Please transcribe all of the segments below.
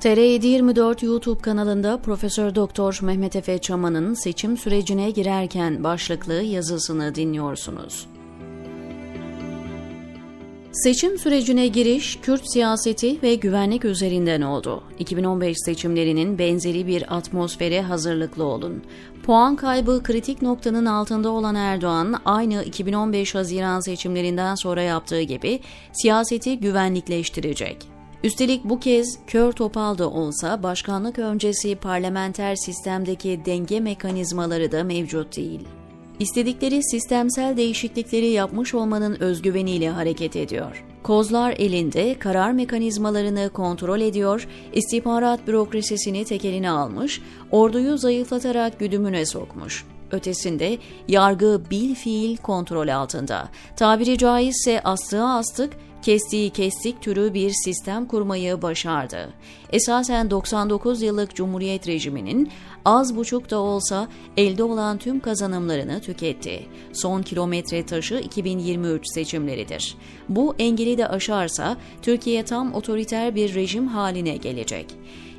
TR724 YouTube kanalında Profesör Doktor Mehmet Efe Çaman'ın seçim sürecine girerken başlıklı yazısını dinliyorsunuz. Seçim sürecine giriş, Kürt siyaseti ve güvenlik üzerinden oldu. 2015 seçimlerinin benzeri bir atmosfere hazırlıklı olun. Puan kaybı kritik noktanın altında olan Erdoğan, aynı 2015 Haziran seçimlerinden sonra yaptığı gibi siyaseti güvenlikleştirecek. Üstelik bu kez kör topal da olsa başkanlık öncesi parlamenter sistemdeki denge mekanizmaları da mevcut değil. İstedikleri sistemsel değişiklikleri yapmış olmanın özgüveniyle hareket ediyor. Kozlar elinde karar mekanizmalarını kontrol ediyor, istihbarat bürokrasisini tekeline almış, orduyu zayıflatarak güdümüne sokmuş. Ötesinde yargı bil fiil kontrol altında. Tabiri caizse astığı astık, kestiği kestik türü bir sistem kurmayı başardı. Esasen 99 yıllık Cumhuriyet rejiminin az buçuk da olsa elde olan tüm kazanımlarını tüketti. Son kilometre taşı 2023 seçimleridir. Bu engeli de aşarsa Türkiye tam otoriter bir rejim haline gelecek.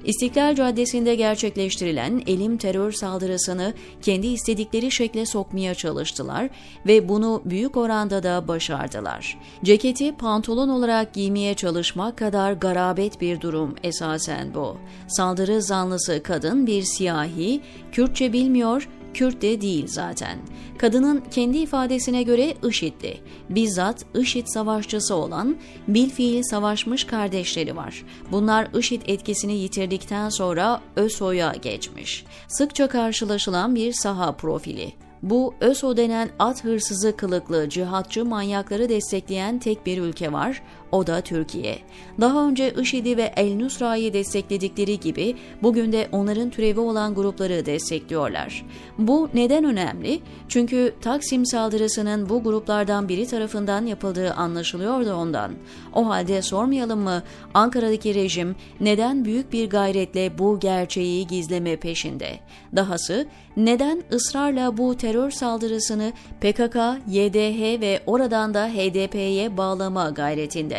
İstiklal Caddesi'nde gerçekleştirilen elim terör saldırısını kendi istedikleri şekle sokmaya çalıştılar ve bunu büyük oranda da başardılar. Ceketi pantolon olarak giymeye çalışmak kadar garabet bir durum esasen bu. Saldırı zanlısı kadın bir siyahi, Kürtçe bilmiyor, Kürt de değil zaten. Kadının kendi ifadesine göre IŞİD'li. Bizzat IŞİD savaşçısı olan bilfiil savaşmış kardeşleri var. Bunlar IŞİD etkisini yitirdikten sonra ÖSO'ya geçmiş. Sıkça karşılaşılan bir saha profili. Bu ÖSO denen at hırsızı kılıklı cihatçı manyakları destekleyen tek bir ülke var, o da Türkiye. Daha önce IŞİD'i ve El Nusra'yı destekledikleri gibi bugün de onların türevi olan grupları destekliyorlar. Bu neden önemli? Çünkü Taksim saldırısının bu gruplardan biri tarafından yapıldığı anlaşılıyordu ondan. O halde sormayalım mı Ankara'daki rejim neden büyük bir gayretle bu gerçeği gizleme peşinde? Dahası neden ısrarla bu terör saldırısını PKK, YDH ve oradan da HDP'ye bağlama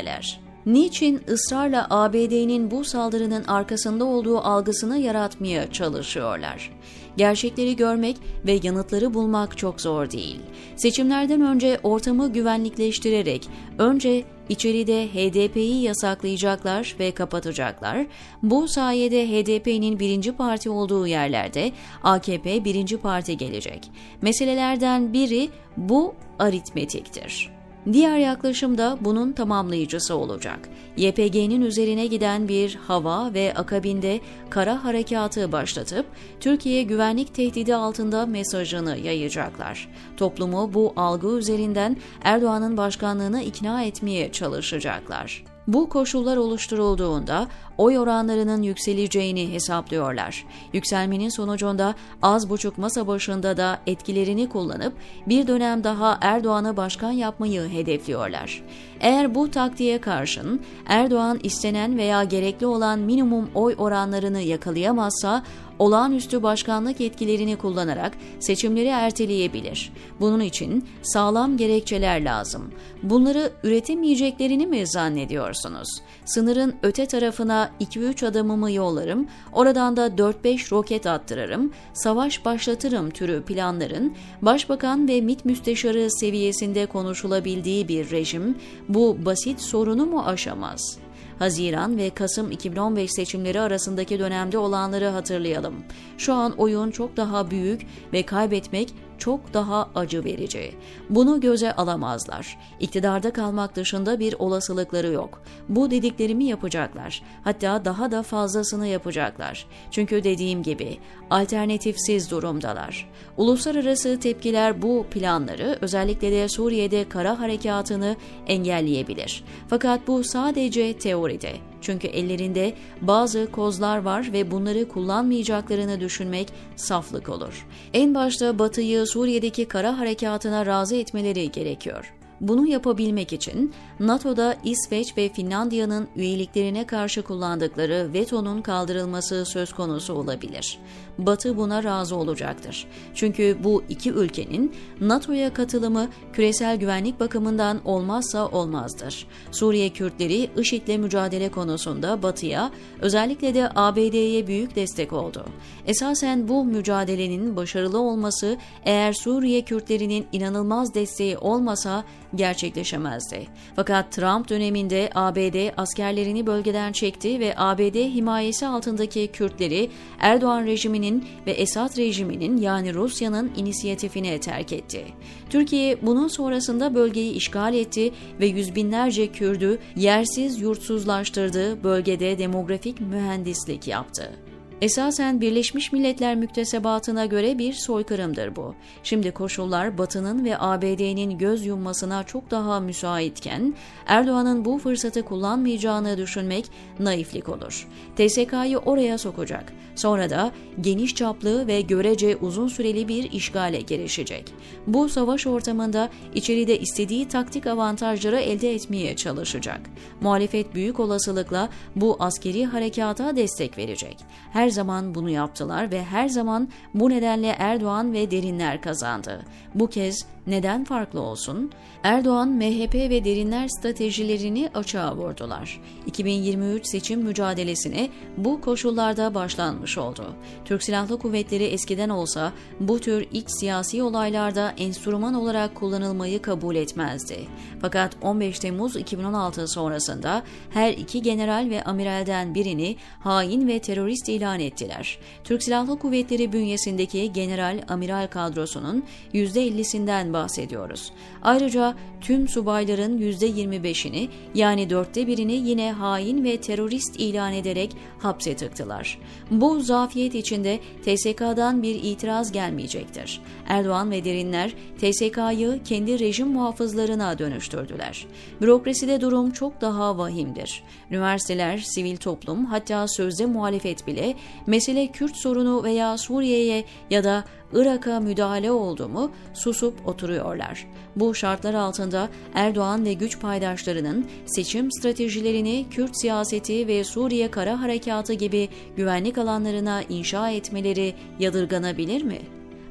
gayretindeler? Niçin ısrarla ABD'nin bu saldırının arkasında olduğu algısını yaratmaya çalışıyorlar? Gerçekleri görmek ve yanıtları bulmak çok zor değil. Seçimlerden önce ortamı güvenlikleştirerek önce içeride HDP'yi yasaklayacaklar ve kapatacaklar. Bu sayede HDP'nin birinci parti olduğu yerlerde AKP birinci parti gelecek. Meselelerden biri bu aritmetiktir. Diğer yaklaşım da bunun tamamlayıcısı olacak. YPG'nin üzerine giden bir hava ve akabinde kara harekatı başlatıp Türkiye güvenlik tehdidi altında mesajını yayacaklar. Toplumu bu algı üzerinden Erdoğan'ın başkanlığına ikna etmeye çalışacaklar. Bu koşullar oluşturulduğunda oy oranlarının yükseleceğini hesaplıyorlar. Yükselmenin sonucunda az buçuk masa başında da etkilerini kullanıp bir dönem daha Erdoğan'ı başkan yapmayı hedefliyorlar. Eğer bu taktiğe karşın Erdoğan istenen veya gerekli olan minimum oy oranlarını yakalayamazsa olağanüstü başkanlık yetkilerini kullanarak seçimleri erteleyebilir. Bunun için sağlam gerekçeler lazım. Bunları üretemeyeceklerini mi zannediyorsunuz? Sınırın öte tarafına 2-3 adamımı yollarım, oradan da 4-5 roket attırırım, savaş başlatırım türü planların başbakan ve MİT müsteşarı seviyesinde konuşulabildiği bir rejim bu basit sorunu mu aşamaz?'' Haziran ve Kasım 2015 seçimleri arasındaki dönemde olanları hatırlayalım. Şu an oyun çok daha büyük ve kaybetmek çok daha acı verici. Bunu göze alamazlar. İktidarda kalmak dışında bir olasılıkları yok. Bu dediklerimi yapacaklar. Hatta daha da fazlasını yapacaklar. Çünkü dediğim gibi alternatifsiz durumdalar. Uluslararası tepkiler bu planları özellikle de Suriye'de kara harekatını engelleyebilir. Fakat bu sadece teoride. Çünkü ellerinde bazı kozlar var ve bunları kullanmayacaklarını düşünmek saflık olur. En başta Batı'yı Suriye'deki kara harekatına razı etmeleri gerekiyor. Bunu yapabilmek için NATO'da İsveç ve Finlandiya'nın üyeliklerine karşı kullandıkları vetonun kaldırılması söz konusu olabilir. Batı buna razı olacaktır. Çünkü bu iki ülkenin NATO'ya katılımı küresel güvenlik bakımından olmazsa olmazdır. Suriye Kürtleri IŞİD'le mücadele konusunda Batı'ya özellikle de ABD'ye büyük destek oldu. Esasen bu mücadelenin başarılı olması eğer Suriye Kürtlerinin inanılmaz desteği olmasa gerçekleşemezdi. Fakat Trump döneminde ABD askerlerini bölgeden çekti ve ABD himayesi altındaki Kürtleri Erdoğan rejiminin ve Esad rejiminin yani Rusya'nın inisiyatifine terk etti. Türkiye bunun sonrasında bölgeyi işgal etti ve yüz binlerce Kürdü yersiz yurtsuzlaştırdı, bölgede demografik mühendislik yaptı. Esasen Birleşmiş Milletler müktesebatına göre bir soykırımdır bu. Şimdi koşullar Batı'nın ve ABD'nin göz yummasına çok daha müsaitken Erdoğan'ın bu fırsatı kullanmayacağını düşünmek naiflik olur. TSK'yı oraya sokacak. Sonra da geniş çaplı ve görece uzun süreli bir işgale girişecek. Bu savaş ortamında içeride istediği taktik avantajları elde etmeye çalışacak. Muhalefet büyük olasılıkla bu askeri harekata destek verecek. Her zaman bunu yaptılar ve her zaman bu nedenle Erdoğan ve derinler kazandı. Bu kez neden farklı olsun? Erdoğan, MHP ve derinler stratejilerini açığa vurdular. 2023 seçim mücadelesine bu koşullarda başlanmış oldu. Türk Silahlı Kuvvetleri eskiden olsa bu tür iç siyasi olaylarda enstrüman olarak kullanılmayı kabul etmezdi. Fakat 15 Temmuz 2016 sonrasında her iki general ve amiralden birini hain ve terörist ilan ettiler. Türk Silahlı Kuvvetleri bünyesindeki general amiral kadrosunun %50'sinden bahsediyoruz. Ayrıca tüm subayların %25'ini yani dörtte birini yine hain ve terörist ilan ederek hapse tıktılar. Bu zafiyet içinde TSK'dan bir itiraz gelmeyecektir. Erdoğan ve derinler TSK'yı kendi rejim muhafızlarına dönüştürdüler. Bürokraside durum çok daha vahimdir. Üniversiteler, sivil toplum hatta sözde muhalefet bile mesele Kürt sorunu veya Suriye'ye ya da Irak'a müdahale oldu mu susup oturuyorlar. Bu şartlar altında Erdoğan ve güç paydaşlarının seçim stratejilerini Kürt siyaseti ve Suriye kara harekatı gibi güvenlik alanlarına inşa etmeleri yadırganabilir mi?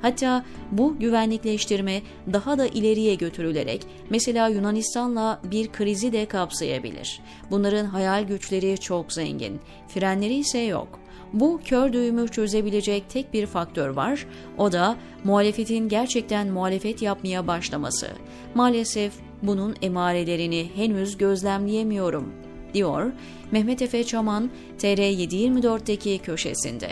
Hatta bu güvenlikleştirme daha da ileriye götürülerek mesela Yunanistan'la bir krizi de kapsayabilir. Bunların hayal güçleri çok zengin, frenleri ise yok. Bu kör düğümü çözebilecek tek bir faktör var, o da muhalefetin gerçekten muhalefet yapmaya başlaması. Maalesef bunun emarelerini henüz gözlemleyemiyorum, diyor Mehmet Efe Çaman TR724'deki köşesinde.